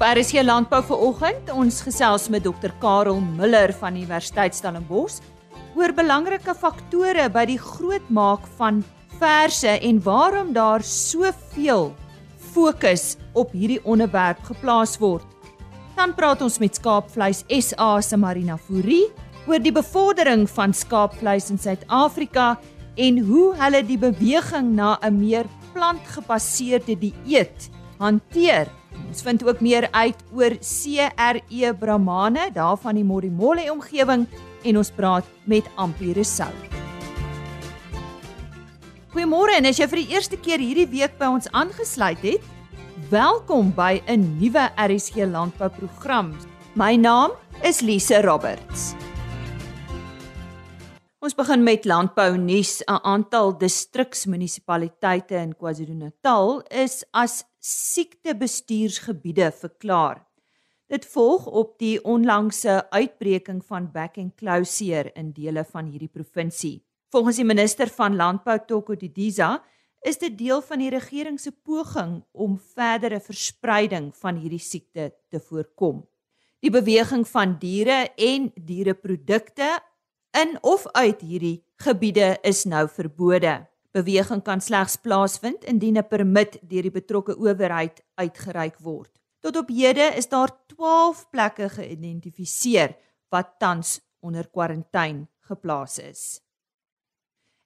Op RSC Landbou vanoggend, ons gesels met Dr Karel Miller van Universiteit Stellenbosch oor belangrike faktore by die grootmaak van verse en waarom daar soveel fokus op hierdie onderwerp geplaas word. Dan praat ons met Skaapvleis SA se Marina Fourie oor die bevordering van skaapvleis in Suid-Afrika en hoe hulle die beweging na 'n meer plantgebaseerde dieet hanteer. Ons vind ook meer uit oor CRE Brahmane daar van die Modimolle omgewing en ons praat met Ampie Resou. Goeiemôre en as jy vir die eerste keer hierdie week by ons aangesluit het, welkom by 'n nuwe RSG landbouprogram. My naam is Lise Roberts. Ons begin met landbou nuus. 'n Aantal distriksmunisipaliteite in KwaZulu-Natal is as siektebestuursgebiede verklaar. Dit volg op die onlangse uitbreking van back and closure in dele van hierdie provinsie. Volgens die minister van Landbou Toko Didiza is dit deel van die regering se poging om verdere verspreiding van hierdie siekte te voorkom. Die beweging van diere en diereprodukte in of uit hierdie gebiede is nou verbode. Beweging kan slegs plaasvind indien 'n permit deur die betrokke owerheid uitgereik word. Tot op hede is daar 12 plekke geïdentifiseer wat tans onder kwarantyne geplaas is.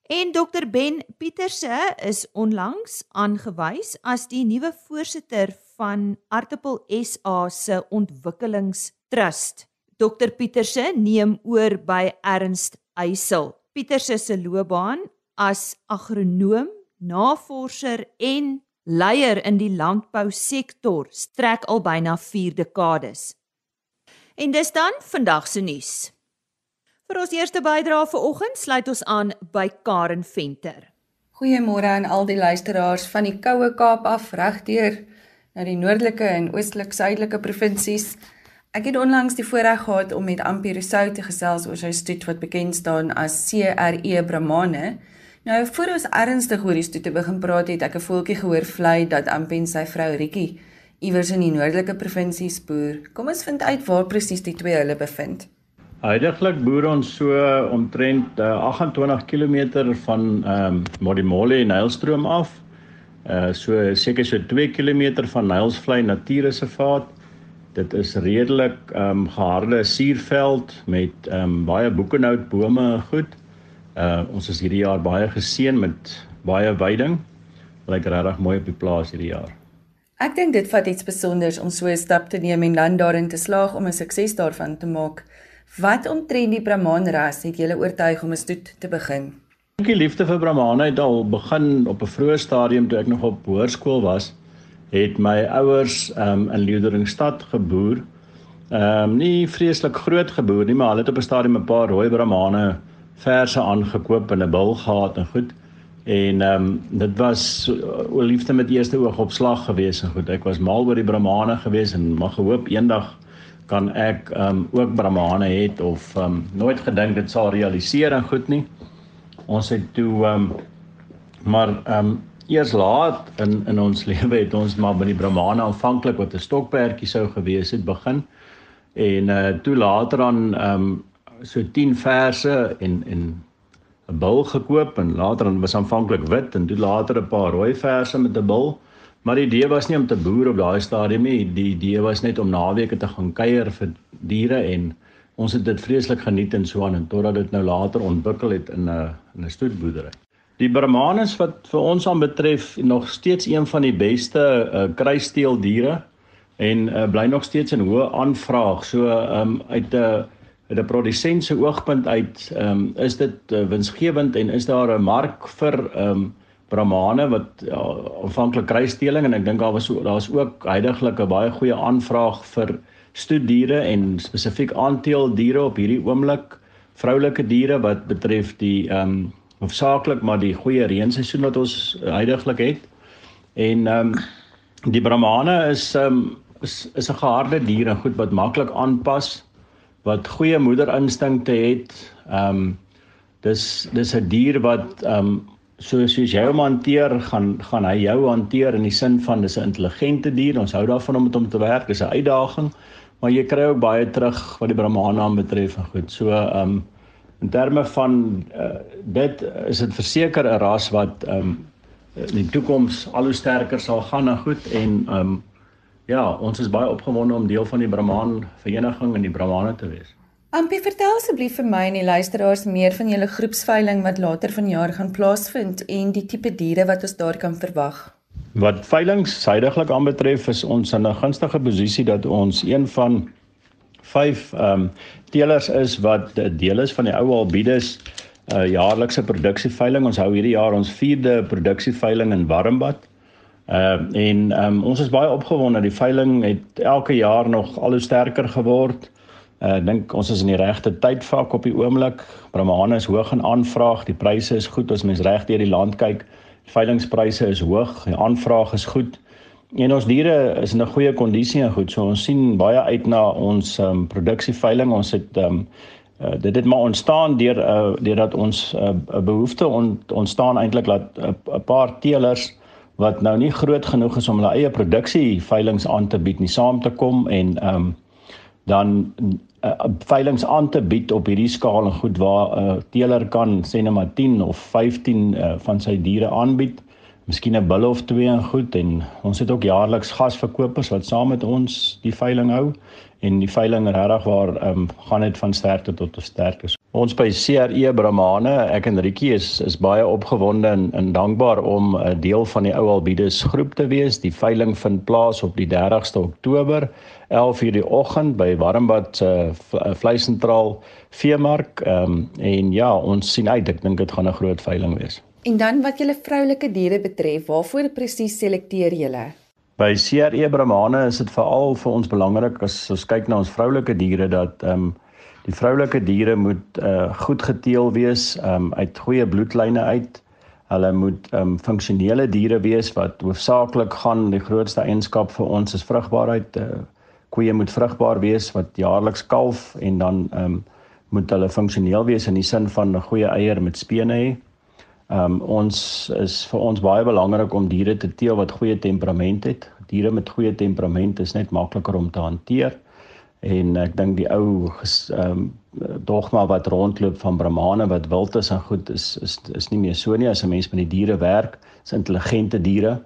En Dr Ben Pieterse is onlangs aangewys as die nuwe voorsitter van Artipel SA se ontwikkelingstrust. Dr Pieterse neem oor by Ernst Eysel. Pieterse se loopbaan as agronoom, navorser en leier in die landbousektor strek al byna 4 dekades. En dis dan vandag se nuus. Vir ons eerste bydrae vanoggend sluit ons aan by Karen Venter. Goeiemôre aan al die luisteraars van die Koue Kaap af regdeur na die noordelike en oostelik-suidelike provinsies. Ek het onlangs die voorreg gehad om met Ampie Rousseau te gesels oor sy stoet wat bekend staan as CRE Brahmane. Nou voor ons ernstig oor die stoet te begin praat het ek 'n voeltjie gehoor vlei dat Ampie en sy vrou Rikkie iewers in die noordelike provinsie spoor. Kom ons vind uit waar presies die twee hulle bevind. Heidiglik boer ons so omtrent uh, 28 km van ehm um, Modimolle en Nylstroom af. Uh so seker so 2 km van Nylsvlei Natuurreservaat Dit is redelik ehm um, geharde suurveld met ehm um, baie boekenhout bome en goed. Uh ons is hierdie jaar baie geseën met baie veiding. Lyk regtig mooi op die plaas hierdie jaar. Ek dink dit vat iets spesiaals om so 'n stap te neem en dan daarin te slaag om 'n sukses daarvan te maak. Wat omtrent die Brahman ras het julle oortuig om 'n stoet te begin? Die liefde vir Brahman het al begin op 'n vroeë stadium toe ek nog op hoërskool was het my ouers um, in Leeudoringstad geboer. Ehm um, nie vreeslik groot geboer nie, maar hulle het op 'n stadium 'n paar rooi bramane verse aangekoop en 'n bil gehad en goed. En ehm um, dit was o liefde met eerste oog op slag gewees en goed. Ek was mal oor die bramane gewees en mag gehoop eendag kan ek ehm um, ook bramane hê of ehm um, nooit gedink dit sal realiseer en goed nie. Ons het toe ehm um, maar ehm um, eers laat in in ons lewe het ons maar by die Brahmane aanvanklik wat 'n stokperdjie sou gewees het begin en uh toe later dan ehm um, so 10 verse en en 'n bil gekoop en later dan was aanvanklik wit en toe later 'n paar rooi verse met 'n bil maar die idee was nie om te boer op daai stadium nie. Die idee was net om naweke te gaan kuier vir diere en ons het dit vreeslik geniet en so aan en totdat dit nou later ontwikkel het in 'n in 'n stoetboerdery. Die Brahmanes wat vir ons aan betref nog steeds een van die beste uh, kruisteeldiere en uh, bly nog steeds in hoë aanvraag. So um uit 'n uh, uit 'n produsent se oogpunt uit um is dit uh, winsgewend en is daar 'n mark vir um Brahmane wat ja, aanvanklik kruisteeling en ek dink daar was daar's ook heidaglik 'n baie goeie aanvraag vir stoetdiere en spesifiek aanteeldiere op hierdie oomblik vroulike diere wat betref die um hoofsaaklik maar die goeie reenseisoen wat ons heidaglik het. En ehm um, die Brahmane is ehm um, is is 'n geharde dier en goed wat maklik aanpas wat goeie moederinstinkte het. Ehm um, dis dis 'n dier wat ehm um, so soos jy hom hanteer, gaan gaan hy jou hanteer in die sin van dis 'n intelligente dier. Ons hou daarvan om met hom te werk. Dis 'n uitdaging, maar jy kry ook baie terug wat die Brahmana betref en goed. So ehm um, in terme van uh, dit is dit verseker 'n ras wat ehm um, in die toekoms al hoe sterker sal gaan en goed en ehm um, ja, ons is baie opgewonde om deel van die Brahman vereniging en die Brahmane te wees. Ampie, vertel asseblief vir my en die luisteraars meer van julle groepsveiling wat later vanjaar gaan plaasvind en die tipe diere wat ons daar kan verwag. Wat veilings suidiglik aanbetref, is ons in 'n gunstige posisie dat ons een van vyf ehm um, teelers is wat deel is van die ou Albides uh, jaarlikse produksieveiling. Ons hou hierdie jaar ons 4de produksieveiling in Warmbad. Ehm uh, en um, ons is baie opgewonde. Die veiling het elke jaar nog al hoe sterker geword. Ek uh, dink ons is in die regte tydvak op die oomblik. Brahmane is hoog in aanvraag, die pryse is goed as mens reg deur die land kyk. Die veilingspryse is hoog, die aanvraag is goed. En ons diere is in 'n goeie kondisie en goed. So ons sien baie uit na ons um, produksieveiling. Ons het um, uh, dit het maar ontstaan deur uh, deurdat ons 'n uh, behoefte on, ontstaan eintlik dat 'n uh, paar teelers wat nou nie groot genoeg is om hulle eie produksieveilings aan te bied nie, saam te kom en ehm um, dan uh, veilings aan te bied op hierdie skaal en goed waar 'n uh, teeler kan sê net maar 10 of 15 uh, van sy diere aanbied. Miskien 'n bulle of twee en goed en ons het ook jaarliks gasverkopers wat saam met ons die veiling hou en die veiling regtig waar ehm um, gaan dit van sterkte tot sterkte. Ons by CRE Brahmane, ek en Rietjie is is baie opgewonde en, en dankbaar om 'n deel van die ou Albides groep te wees. Die veiling vind plaas op die 30ste Oktober, 11:00 die oggend by Warmbad se uh, vleisentraal veemark. Ehm um, en ja, ons sien uit, ek dink dit gaan 'n groot veiling wees. En dan wat julle vroulike diere betref, waarvoor presies selekteer julle? By CRE Brahmane is dit veral vir ons belangrik as ons kyk na ons vroulike diere dat ehm um, Die vroulike diere moet uh goed geteel wees, um uit goeie bloedlyne uit. Hulle moet um funksionele diere wees wat hoofsaaklik gaan die grootste eienskap vir ons is vrugbaarheid. Uh koeie moet vrugbaar wees wat jaarliks kalf en dan um moet hulle funksioneel wees in die sin van 'n goeie eier met spene hê. Um ons is vir ons baie belangrik om diere te teel wat goeie temperament het. Diere met goeie temperament is net makliker om te hanteer en ek dink die ou ehm um, dogma wat rondloop van Brahmane wat wild is en goed is is is nie meer so nie. As 'n mens met die diere werk, is intelligente diere,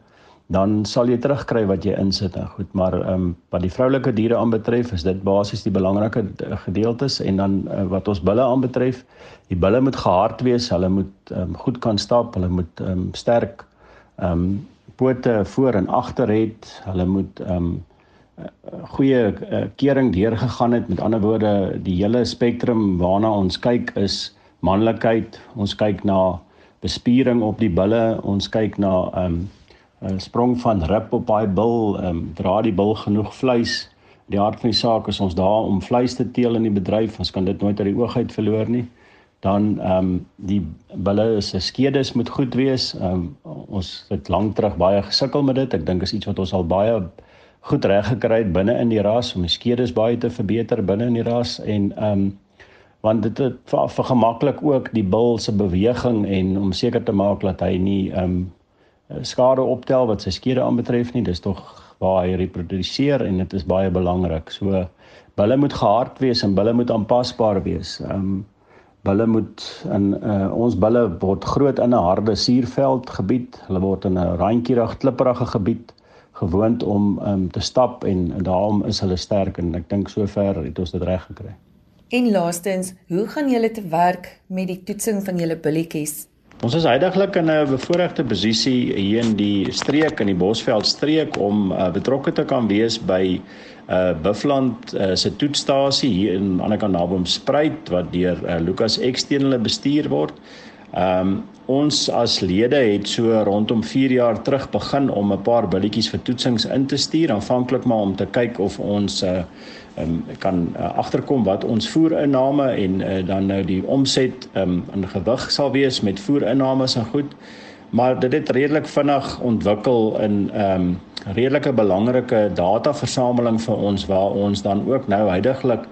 dan sal jy terugkry wat jy insit en goed, maar ehm um, wat die vroulike diere aanbetref, is dit basies die belangrike gedeeltes en dan uh, wat ons bulle aanbetref, die bulle moet gehard wees, hulle moet ehm um, goed kan stap, hulle moet ehm um, sterk ehm um, pote voor en agter hê, hulle moet ehm um, goeie uh, kering deurgegaan het. Met ander woorde, die hele spektrum waarna ons kyk is manlikheid. Ons kyk na bespiering op die bulle, ons kyk na 'n um, sprong van rib op daai bil, um, dra die bil genoeg vleis. Die hart van die saak is ons daar om vleis te teel in die bedryf. Ons kan dit nooit uit die oog uit verloor nie. Dan ehm um, die bulle se skedes moet goed wees. Ehm um, ons het lank terug baie gesukkel met dit. Ek dink is iets wat ons al baie goed reg gekry het binne in die ras om die skedes baie te verbeter binne in die ras en ehm um, want dit het vir gemaklik ook die bil se beweging en om seker te maak dat hy nie ehm um, skade optel wat sy skede aanbetref nie. Dis tog waar hy reproduseer en dit is baie belangrik. So bulle moet gehard wees en bulle moet aanpasbaar wees. Ehm um, bulle moet in uh, ons bulle word groot in 'n harde suurveld gebied. Hulle word in 'n randjierig klipprige gebied gewoond om um, te stap en, en daarom is hulle sterk en ek dink sover het ons dit reg gekry. En laastens, hoe gaan julle te werk met die toetsing van julle billetjies? Ons is heidaglik in 'n bevoordeelde posisie hier in die streek in die Bosveld streek om uh, betrokke te kan wees by uh Buffland uh, se toetsstasie hier in Annekaan naby om Spruit wat deur uh, Lucas X teen hulle bestuur word. Ehm um, ons as lede het so rondom 4 jaar terug begin om 'n paar billetjies vir toetsings in te stuur aanvanklik maar om te kyk of ons uh um, kan uh, agterkom wat ons voerinname en uh, dan nou die omset um, in gewig sal wees met voerinnames en goed. Maar dit het redelik vinnig ontwikkel in ehm um, redelike belangrike dataversameling vir ons waar ons dan ook nou heidaglik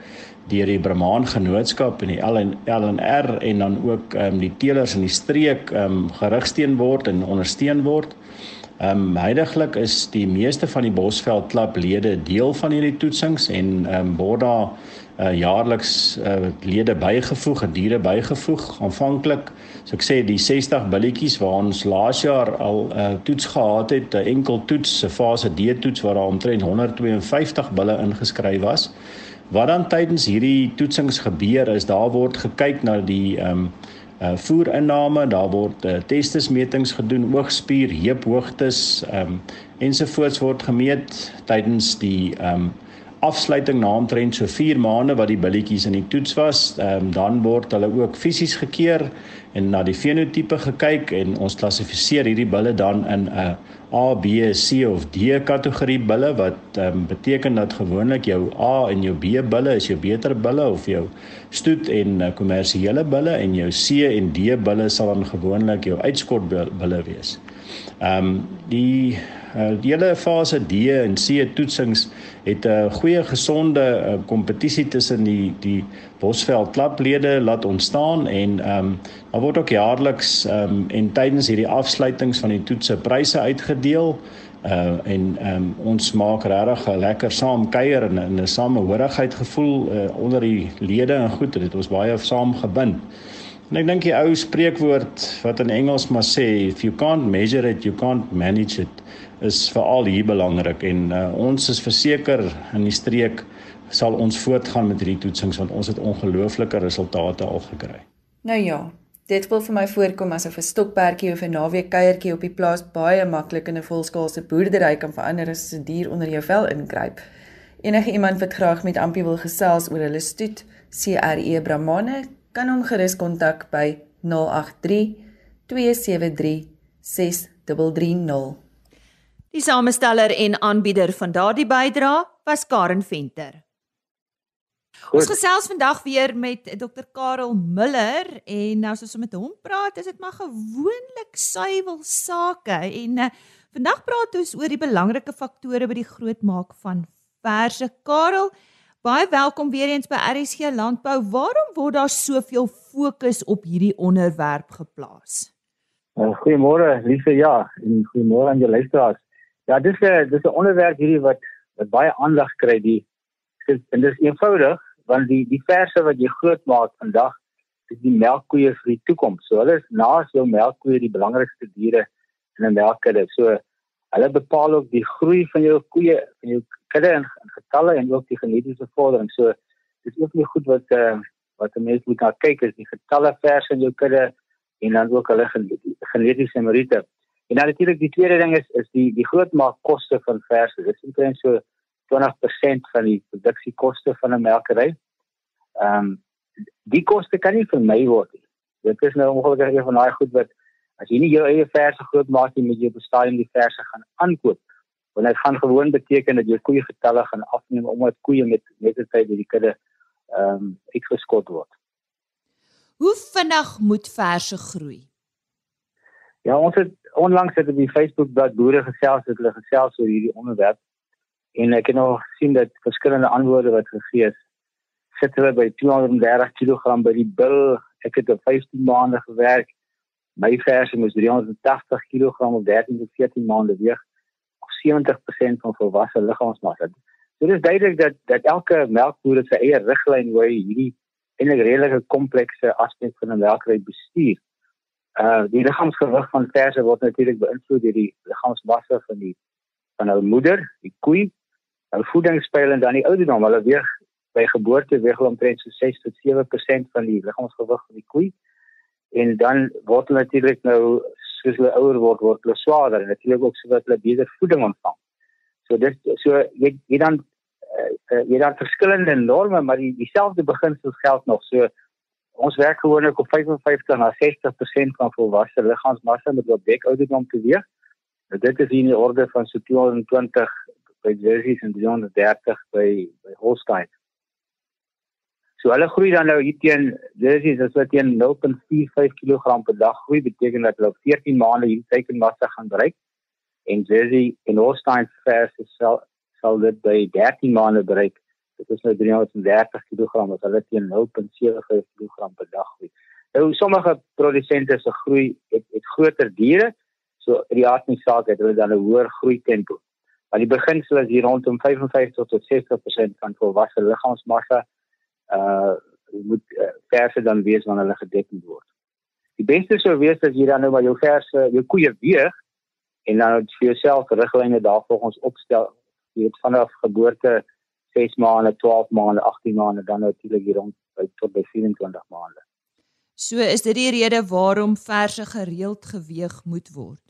deur die Brahman Genootskap en die LNR en dan ook ehm um, die teelers in die streek ehm um, gerigsteen word en ondersteun word. Ehm um, heidaglik is die meeste van die Bosveld klub lede deel van hierdie toetsings en ehm um, word daar uh, jaarliks uh, lede bygevoeg, diere bygevoeg. Aanvanklik, so ek sê die 60 billetjies waar ons laas jaar al 'n uh, toets gehad het, 'n enkel toets, 'n fase D toets waar daar omtrent 152 bulle ingeskryf was. Wat dan tydens hierdie toetsings gebeur is daar word gekyk na die ehm um, uh voerinname, daar word uh, testesmetings gedoen, oogspier, heuphoogtes, ehm um, ensovoorts word gemeet tydens die ehm um, afsluiting na omtrent so 4 maande wat die billetjies in die toets was. Ehm um, dan word hulle ook fisies gekeer en na die fenotipe gekyk en ons klassifiseer hierdie bulle dan in 'n uh, A, B, C of D kategorie bulle wat um, beteken dat gewoonlik jou A en jou B bulle is jou beter bulle of jou stoet en uh, kommersiële bulle en jou C en D bulle sal dan gewoonlik jou uitskot bulle wees. Ehm um, die uh, die hele fase D en C toetsings het 'n uh, goeie gesonde uh, kompetisie tussen die die Bosveld klaplede laat ontstaan en ehm um, daar word ook jaarliks ehm um, en tydens hierdie afsluitings van die toetse pryse uitgedeel uh en ehm um, ons maak regtig 'n lekker saam kuier en 'n samehorigheid gevoel uh, onder die lede en goed dit het ons baie saam gebind. En ek dink die ou spreekwoord wat in Engels maar sê if you can't measure it you can't manage it is veral hier belangrik en uh, ons is verseker in die streek sal ons voortgaan met hierdie toetsings want ons het ongelooflike resultate al gekry. Nou ja, dit wil vir my voorkom asof 'n stokperdjie of 'n naweek kuiertjie op die plaas baie maklik in 'n volskaalse boerdery kan verander as 'n dier onder jou vel ingryp. Enige iemand wat graag met Ampie wil gesels oor hulle stoet CRE Brahmane kan hom gerus kontak by 083 273 6330. Die samesteller en aanbieder van daardie bydra was Karen Venter. Goed. Ons gesels vandag weer met Dr Karel Miller en nou as ons met hom praat, is dit maar gewoonlik suiwel sake en uh, vandag praat ons oor die belangrike faktore by die grootmaak van verse. Karel, Baie welkom weer eens by RSG Landbou. Waarom word daar soveel fokus op hierdie onderwerp geplaas? Uh, goeiemôre, liefe ja, en goeiemôre aan die luisteraars. Ja, dis 'n dis 'n onderwerp hierdie wat wat baie aandag kry die en dit is eenvoudig want die die verse wat jy groot maak vandag is die melkkoeie vir die toekoms. So hulle is naas jou melkkoeie die belangrikste diere in 'n melkkudde. So hulle bepaal ook die groei van jou koeie, van jou kudde in getalle en ook die genetiese vordering. So dis ook nie goed wat uh, wat 'n mens moet na kyk is die getalle vers in jou kudde en dan ook hulle genetiese meriete. En natuurlik die tweede ding is is die die groot maakkoste van vers. Dit is omtrent so 20% van die produksiekoste van 'n melkery. Ehm um, die koste kan nie vermy word nie. Dit is nou ongelukkig een van daai goed wat as jy nie jou eie verse groot maak nie, moet jy op 'n stadium die verse gaan aankoop want dit gaan gewoon beteken dat jou koeie getalle gaan afneem omdat koeie met die tyd die kudde ehm um, uitgeskot word. Hoe vinnig moet verse groei? Ja, ons het onlangs het op die Facebook bladsy boere gesels het hulle gesels oor hierdie onderwerp en ek het nog sien dat verskillende antwoorde wat gegee is sit hulle by 230 kg by die bil. Ek het op 15 maande gewerk. My verse moes 380 kg op 13 tot 14 maande weeg. 70% van volwasse liggaamsmassa. So dit is duidelik dat dat elke melkboer sy eie riglyn hoe hierdie eintlik redelike komplekse aspek van 'n melkry bestuur. Uh die liggaamsgewig van verse word natuurlik beïnvloed deur die liggaamsmassa van die van hul moeder, die koei. Hul voeding speel en dan die ouderdom. Hulle weeg by geboorte weeg hulle omtrent so 6 tot 7% van die liggaamsgewig van die koei. En dan word hulle natuurlik nou soos hulle ouer word word hulle swaarder en natuurlik ook sodat hulle beter voeding ontvang. So dit so jy jy dan uh, jy dan verskillende norme maar die dieselfde beginsels geld nog. So ons werk gewoonlik op 55 na 60% van volwasse liggaamsmassa met wat dek ouderdom te weeg. Nou dit is in die orde van so 220 by jerseys en 330 by by Holstein. So hulle groei dan nou hier teen dis is as wat teen 0.45 kg per dag groei beteken dat hulle op 14 maande hierdie teikenmassa gaan bereik en Jersey en Holstein vers sal sal dit by 13 maande bereik dit is nou 330 kg wat hulle teen 0.75 kg per dag groei. Nou sommige produsente se groei het, het groter diere, so die aard van die saak het hulle dan 'n hoër groei tempo. Maar die beginsel is hier rondom 55 tot 60% van volwasse liggaamsmassa uh moet uh, verse dan wees wanneer hulle gedek word. Die beste sou wees as jy dan nou maar jou verse, jou koeie weeg en dan vir jouself riglyne daarvolgens opstel. Jy het vanaf geboorte 6 maande, 12 maande, 18 maande dan natuurlik hier rond by tot by 24 maande. So is dit die rede waarom verse gereeld geweeg moet word.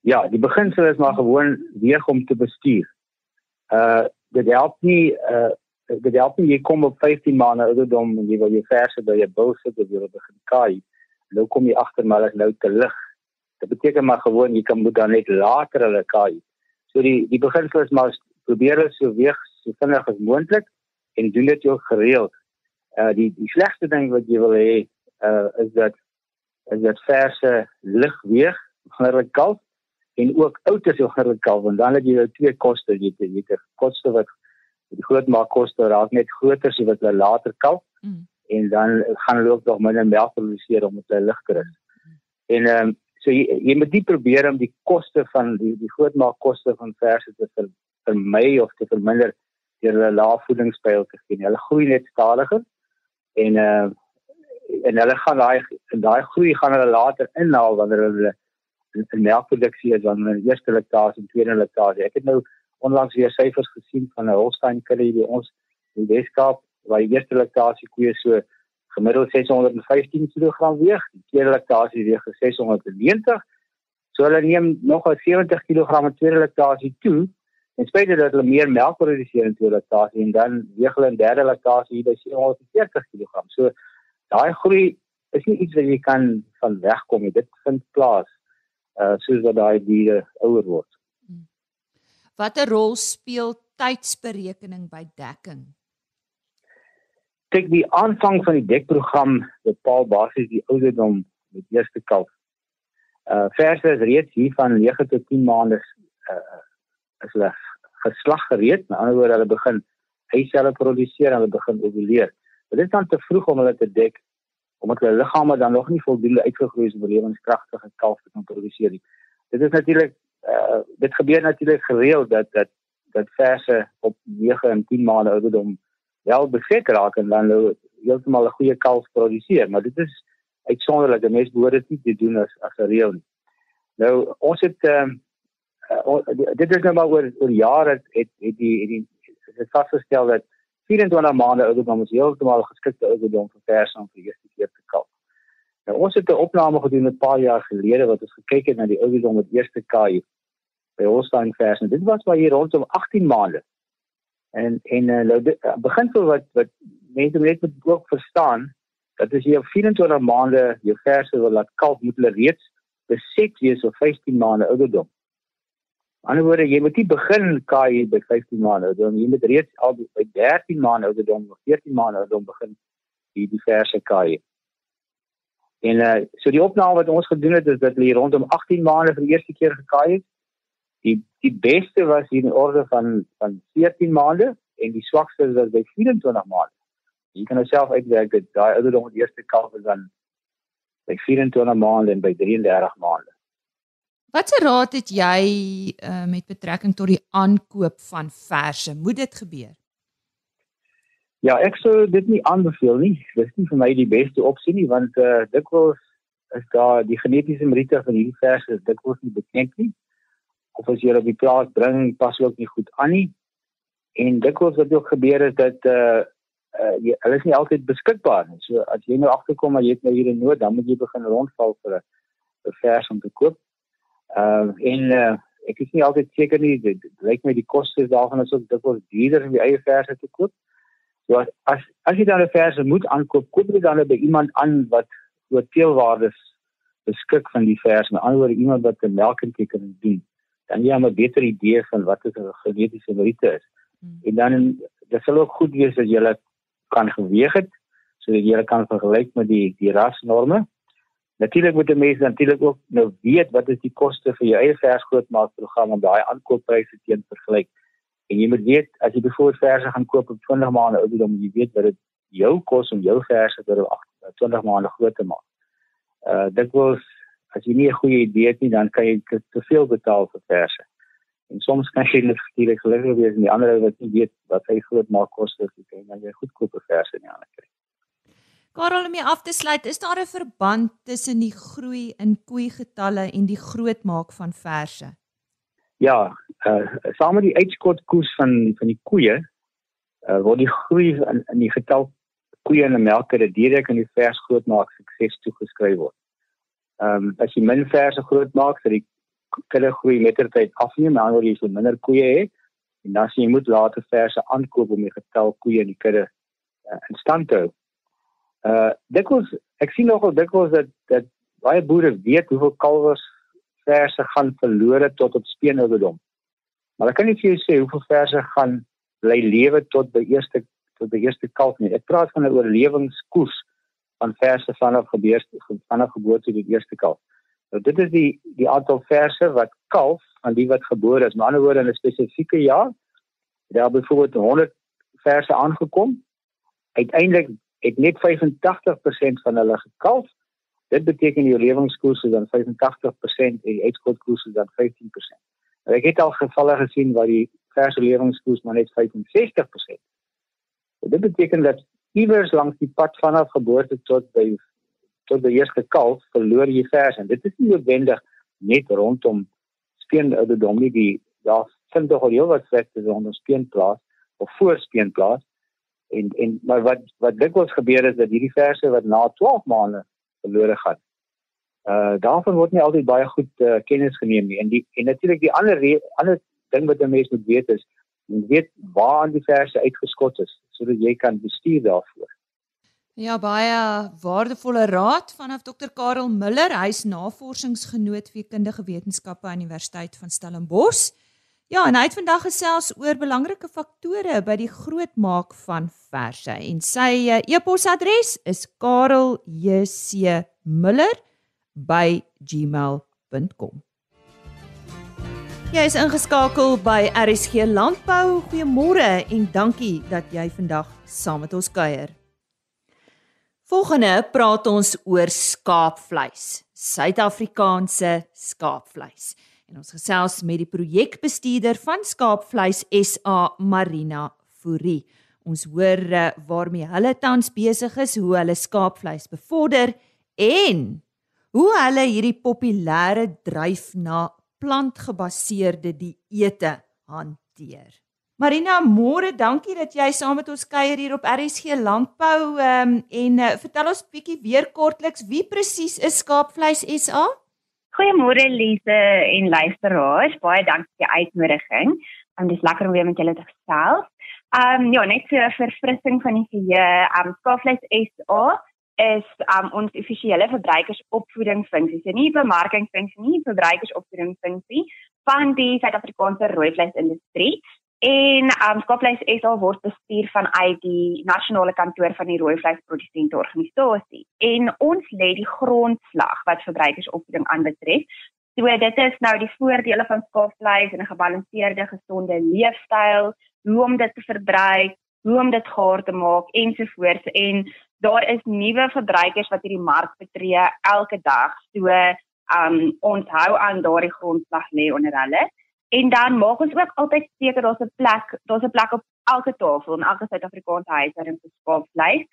Ja, die beginsel is maar gewoon weeg om te bestuur. Uh dit help nie uh dit help nie jy kom op 15 maande ouderdom en jy wil jou verse by jou bul sit of jy wil begin kaai. Nou kom jy agter maar is nou te lig. Dit beteken maar gewoon jy kan moet dan net later hulle kaai. So die die beginsel is maar probeer hulle so weeg so vinnig as moontlik en doen dit ook gereeld. Uh die die slegste ding wat jy wil hê uh is dat is dat verse lig weeg wanneer hulle kalf en ook oud as jy wanneer hulle kalf want dan het jy nou twee koste jy jy het koste wat die groot maak koste raak net groter as wat hulle later kalf mm. en dan gaan hulle ook nog minder melk produseer om hulle lig te rus. Mm. En ehm um, so jy, jy moet die probeer om die koste van die die groot maak koste van verse te ver, vermy of te verminder deur hulle lae voedingspyl te gee. Hulle groei net stadiger en uh en hulle gaan daai daai groei gaan hulle later inhaal wanneer hulle in melkproduksie is wanneer hulle eerste laktasie en tweede laktasie. Ek het nou onlangs weer syfers gesien van 'n Holstein kudde by ons in Weskaap waar die eerste laktasie koeie so gemiddeld 615 kg weeg, die tweede laktasie weeg 690. So hulle neem nog 'n 70 kg tweede laktasie toe en spesiaal dat hulle meer melk produseer in tweede laktasie en dan weeg hulle in derde laktasie by 740 kg. So daai groei is nie iets wat jy kan van wegkom nie. Dit vind plaas uh soos wat daai diere ouer word. Watter rol speel tydsberekening by dekking? Kyk, die aanvang van die dekprogram bepaal basies die ouderdom met eerste kalf. Uh verse is reeds hier van 9 tot 10 maande uh is hulle geslag gereed. Met ander woorde, hulle begin eiselle produseer en hulle begin ovuleer. Dit is dan te vroeg om hulle te dek omdat hulle liggame dan nog nie voldoende uitgegroei is om lewenskragtige kalf te kan produseer nie. Dit is natuurlik uh dit gebeur natuurlik gereeld dat dat dat verse op 9 en 10 maande ouderdom wel beset raak en dan nou heeltemal 'n goeie kalf produseer, maar dit is uitsonderlik. Die mens behoort dit nie te doen as as 'n reël nie. Nou ons het ehm uh, uh, dit is nou maar oor oor jare het het, het die het die het vasgestel dat 24 maande ouderdom is heeltemal geskikte ouderdom vir vers om vir eerste keer te kalf. Nou ons het 'n opname gedoen 'n paar jaar gelede wat ons gekyk het na die ouderdom wat eerste kaai by Holstein vers en dit was waar hier rondom 18 maande. En en uh, nou begin vir wat wat mense net moet ook verstaan dat as jy op 24 maande jou verse wil laat kalf moet hulle reeds beset wees op 15 maande ouderdom. Aan die ander jy moet nie begin kaai by 15 maande, dan jy moet reeds al by 13 maande ouderdom of 14 maande ouderdom begin die diverse kaai. En uh so die opname wat ons gedoen het is dat hulle rondom 18 maande vir die eerste keer gekaai het. Die die beste was hier in orde van van 14 maande en die swakste was by 24 maande. Jy kan jouself uitwerk dat daai ouderdom die eerste kalf is dan by 24 maande en by 33 maande. Watse raad het jy uh, met betrekking tot die aankoop van verse? Moet dit gebeur? Ja, ek sou dit nie aanbeveel nie. Dit is nie vir my die beste opsie nie want uh, dikwels is daar die genetiese meriete van hierdie verse dikwels nie bekend nie. Of as jy op die plaas bring, pas ook nie goed aan nie. En dikwels wat ook gebeur is dat uh uh jy, hulle is nie altyd beskikbaar nie. So as jy nou agterkom maar jy het nou hier 'n nood, dan moet jy begin rondval vir 'n vers om te koop. Ehm uh, en uh, ek is nie altyd seker nie dit lyk my die kostes daarvan is ook dikwels duurder om die eie verse te koop. So as as, as jy dan 'n verse moet aankoop, koop jy dan by iemand aan wat oor teelwaardes beskik van die verse, met ander woorde iemand wat 'n melkentjie kan doen. Dan jy 'n beter idee van wat 'n genetiese meriete is. Hmm. En dan dit sal ook goed wees as jy kan geweeg het sodat jy kan vergelyk met die die rasnorme. Natuurlik moet 'n mens natuurlik ook nou weet wat is die koste vir jou eie versgrootmaakprogram om daai aankooppryse teen vergelyk. En jy moet weet as jy byvoorbeeld verse gaan koop op 20 maande ouderdom, jy weet dat dit jou kos om jou verse vir 20 maande groot te maak. Uh dit was as jy nie 'n goeie idee het nie, dan kan jy te veel betaal vir verse. En soms kan jy net skielik gelukkig wees en die ander wat nie weet wat hy groot maak kos is, jy kan jy goedkope verse in die hande kry. Karel om mee af te sluit, is daar 'n verband tussen die groei in koei getalle en die grootmaak van verse? Ja, uh saam met die uitskot koes van van die koeie, uh word die groei in in die getal koeie en melkere direk in die vers grootmaak sukses toegeskryf word. Ehm um, as jy min verse groot maak, sal die kudde groei mettertyd afneem, maar wanneer jy so minder koeie het, en dan sien jy moet later verse aankoop om die getal koeie in die kudde uh, in stand te hou. Uh dikwels ek sien nogal dikwels dat dat baie boere weet hoeveel kalwers verse gaan verlore tot op speenouderdom. Maar ek kan nie vir jou sê hoeveel verse gaan bly lewe tot by eerste tot by eerste kalf nie. Ek praat van 'n oorlewingskoers van verse vanaf geboorte vanaf geboorte tot eerste kalf. Nou dit is die die aantal verse wat kalf aan die wat gebore is. Met ander woorde in 'n spesifieke jaar daar byvoorbeeld 100 verse aangekom. Uiteindelik het net 85% van hulle gekalf. Dit beteken die oorlewingskoers is dan 85% en die uitskotkoers is dan 15%. Nou ek het al gevalle gesien waar die verse oorlewingskoers maar net 65%. Dit beteken dat iewers langs die pad vanaf geboorte tot by tot die eerste kalf verloor jy vers en dit is nie noodwendig net rondom speenouderdom nie die daar vind tog al heel wat sekte rondom speenplaas of voor speenplaas en en maar wat wat dikwels gebeur is dat hierdie verse wat na 12 maande verlore gaan. Uh daarvan word nie altyd baie goed uh, kennis geneem nie. En die en natuurlik die ander ander ding wat 'n mens moet weet is jy weet waar aan die verse uitgeskot is sodat jy kan bestuur daarvoor. Ja baie waardevolle raad vanaf Dr Karel Miller, hy's navorsingsgenoot vir kundige wetenskappe aan Universiteit van Stellenbosch. Ja, en hy het vandag gesels oor belangrike faktore by die grootmaak van verse en sy uh, e-posadres is karelj.muller@gmail.com. Jy is ingeskakel by RSG Landbou. Goeiemôre en dankie dat jy vandag saam met ons kuier. Volgende praat ons oor skaapvleis, Suid-Afrikaanse skaapvleis en ons gesels met die projekbestuurder van Skaapvleis SA Marina Fourie. Ons hoor uh, waarmee hulle tans besig is, hoe hulle skaapvleis bevorder en hoe hulle hierdie populêre dryf na plantgebaseerde dieete hanteer. Marina, môre, dankie dat jy saam met ons kuier hier op RSG Landbou um, en uh, vertel ons bietjie weer kortliks wie presies is Skaapvleis SA? Goeiemôre Lise en luisteraars. Baie dankie vir die uitnodiging. Um, dit is lekker om weer met julle te gesels. Um ja, net so 'n verfrissing van die geheue. Um Skaafvleis SA is um ons offisiële verbruikersopvoedingsfunksie. Dit is nie bemarkingsfunksie nie, verbruikersopvoedingsfunksie van die Suid-Afrikaanse rooivleisindustrie. En um Skopleis SA word bestuur vanuit die nasionale kantoor van die rooi vleisprodusente organisasie. En ons lê die grondslag wat verbruikersopvoeding aanbetref. So dit is nou die voordele van skaapvleis en 'n gebalanseerde gesonde leefstyl, hoe om dit te verbruik, hoe om dit gaar te maak ensovoorts en daar is nuwe verbruikers wat hierdie mark betree elke dag. So um ons hou aan daardie grondslag lê onder hulle. En dan maak ons ook altyd seker daar's 'n plek, daar's 'n plek op elke tafel in elke Suid-Afrikaanse huishouding vir skaapvleis.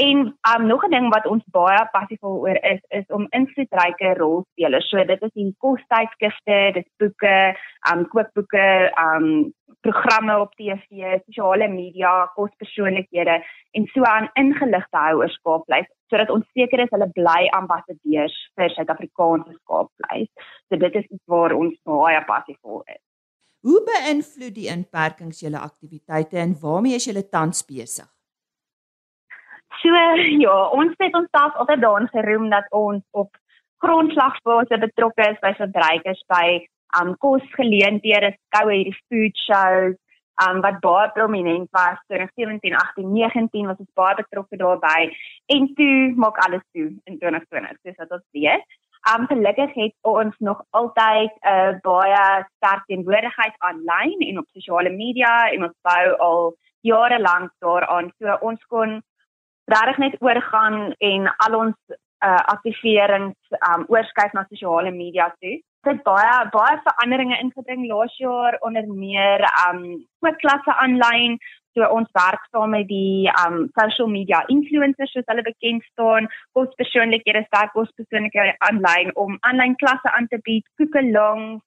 En um nog 'n ding wat ons baie passievol oor is, is om invloedryke rolspelers. So dit is die kostydskrifte, dit boeke, um kookboeke, um programme op TV, sosiale media, kospersoonlikhede en so aan ingelig te hou oor skaapvleis sodat ons seker is hulle bly ambassadeurs vir Suid-Afrikaanse skaapvleis. So dit is iets waar ons baie passievol is. Hoe beïnvloed die inperkings julle aktiwiteite en waarmee is julle tans besig? So ja, ons het ons self altyd daarin geroem dat ons op grondslagsfase betrokke is by verbruikers by um kosgeleenthede, skoue hierdie food shows, um wat baie prominent was in 2017, 18, 19 was ons baie betrokke daarbey en toe maak alles toe in 2020, soos wat ons weet. Um gelukkig het ons nog altyd 'n uh, baie sterk teenwoordigheid aanlyn en op sosiale media en ons bou al jare lank daaraan. So ons kon regtig net oorgaan en al ons uh, aktiverings um oorskuif na sosiale media toe. Dit baie baie veranderinge ingebring laas jaar onder meer um ook klasse aanlyn So ons werk saam met die um social media influencers soos hulle bekend staan, kos persoonlikhede, sterk kos persoonlikhede aanlyn om aanlyn klasse aan te bied, koekelong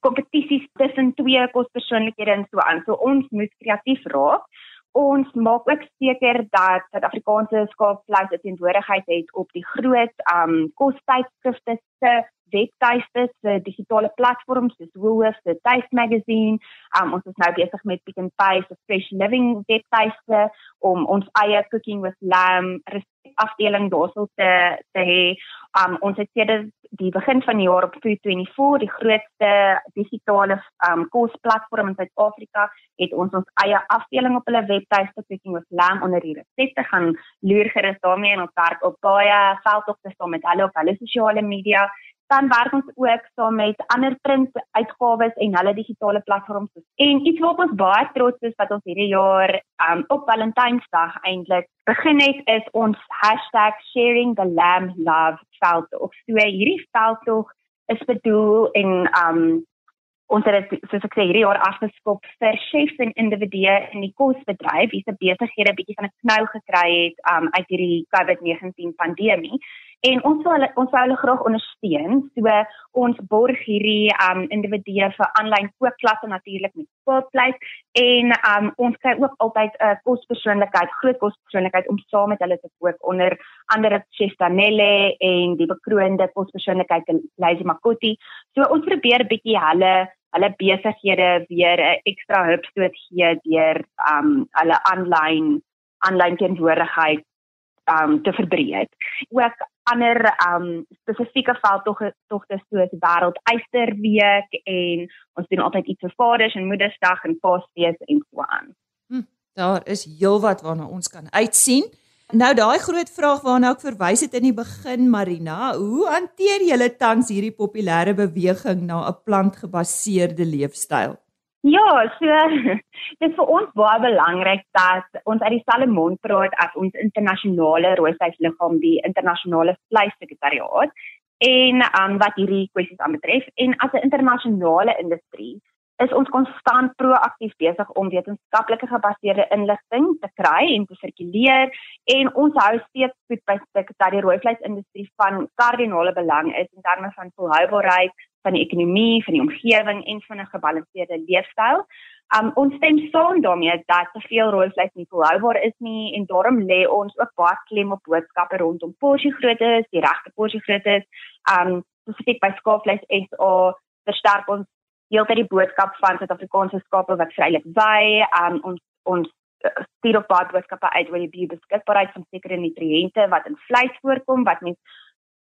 kompetisies tussen twee kos persoonlikhede en so aan. So ons moet kreatief raak. Ons maak ook seker dat Suid-Afrikaanse skaapvleis 'n teenwoordigheid het op die groot um kostydskrifte se webtuiste se digitale platforms soos Woolworths, the Taste Magazine. Um, ons is nou besig met Pick n Pay se Fresh Living webtuiste om ons eie Cooking with Lamb afdeling daarsel te te hê. Um, ons het sedert die begin van die jaar op Food24, die grootste digitale um, kosplatform in Suid-Afrika, het ons ons eie afdeling op hulle webtuiste Cooking with Lamb onder die resepte gaan loer gerus daarmee en ons werk op baie veldtogte saam met hulle op hulle sosiale media dan werk ons ook saam met ander print uitgawes en hulle digitale platforms. En iets waarop ons baie trots is wat ons hierdie jaar um, op Valentynsdag eintlik begin het is ons #sharingthelamblove veldtog. So hierdie veldtog is bedoel en um ons het soos ek sê hierdie jaar afgeskop vir chefs en individue in die kosbedryf wie se besighede bietjie van 'n knou gekry het um uit hierdie COVID-19 pandemie en ons wil ons wil hulle graag ondersteun. So ons borg hierdie um individue vir aanlyn kookklasse natuurlik met skoolplek en um ons kry ook altyd 'n uh, kospersoonlikheid, groot kospersoonlikheid om saam met hulle te kook onder andere Chef Danelle en die bekroonde kospersoonlikheid Lazy Makoti. So ons probeer bietjie hulle hulle besighede weer 'n ekstra hupstoot gee deur um hulle aanlyn aanlyn teenwoordigheid um te verbreek. Ook ander um spesifieke veldtogte togte soos wêreld eysterweek en ons doen altyd iets vir Vaders en Moedersdag en Paasfees en so aan. Hm, daar is heelwat waarna ons kan uitsien. Nou daai groot vraag waarna ek verwys het in die begin Marina, hoe hanteer julle tans hierdie populêre beweging na 'n plantgebaseerde leefstyl? Ja, so dit is vir ons baie belangrik dat ons uit dieselfde mond praat as ons internasionale rooivleisliggaam, die internasionale vleissekretariaat en um, wat hierdie kwessies aanbetref. En as 'n internasionale industrie is ons konstant proaktief besig om wetenskaplike gebaseerde inligting te kry en te sirkuleer. En ons hou steeds goed by stuk dat die rooivleisindustrie van kardinale belang is in terme van volhoubaarheid van die ekonomie, van die omgewing en van 'n gebalanseerde leefstyl. Um ons stem saam daarmee dat te veel rooivleis nie volhoubaar is nie en daarom lê ons ook baie klem op boodskappe rondom porsiegrootte, die regte porsiegrootte. Um spesifiek by skaapvleis SA versterk ons heeltyd die boodskap van Suid-Afrikaanse skape wat vrylik wy. Um ons ons stuur op baie boodskappe uit oor die biobeskikbaarheid van sekere nutriënte wat in vleis voorkom wat mens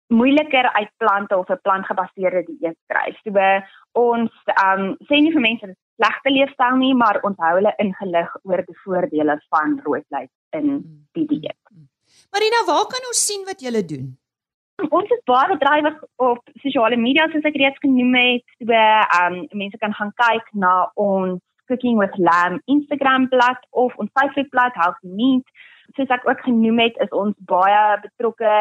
moeiliker uit plante of 'n plantgebaseerde dieet kry. So ons ehm um, sê nie vir mense dit slegte leefstyl nie, maar ons hou hulle ingelig oor die voordele van rooi vleis in die dieet. Marina, waar kan ons sien wat julle doen? Ons is baie bedrywig op sosiale media soos ek reeds genoem het. So ehm um, mense kan gaan kyk na ons Cooking with Lamb Instagram bladsy of ons Facebook bladsy Healthy Meat. Soos ek ook genoem het, is ons baie betrokke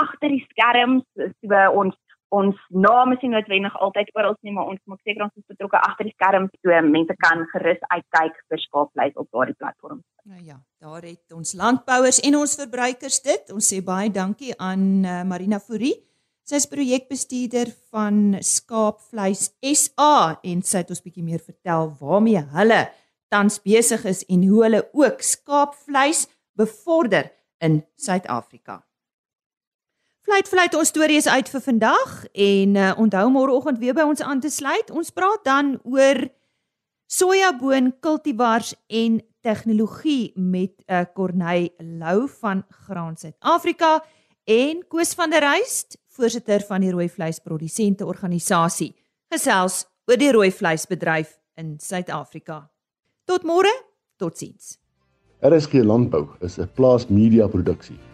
agter die skerms so ons ons name nie noodwendig altyd oral nie maar ons maak seker ons is betrokke agter die skerms so mense kan gerus uitkyk vir skaapvleis op daardie platform. Nou ja, daar het ons landbouers en ons verbruikers dit. Ons sê baie dankie aan uh, Marina Fourie. Sy is projekbestuurder van Skaapvleis SA en sy het ons bietjie meer vertel waarmee hulle tans besig is en hoe hulle ook skaapvleis bevorder in Suid-Afrika. Fluit fluit ons stories uit vir vandag en uh, onthou môreoggend weer by ons aan te sluit. Ons praat dan oor sojaboon kultivars en tegnologie met 'n uh, Corneil Lou van Graan Suid-Afrika en Koos van der Ruyst, voorsitter van die rooi vleisprodusente organisasie, gesels oor die rooi vleisbedryf in Suid-Afrika. Tot môre, totsiens. RSG Landbou is 'n plaas media produksie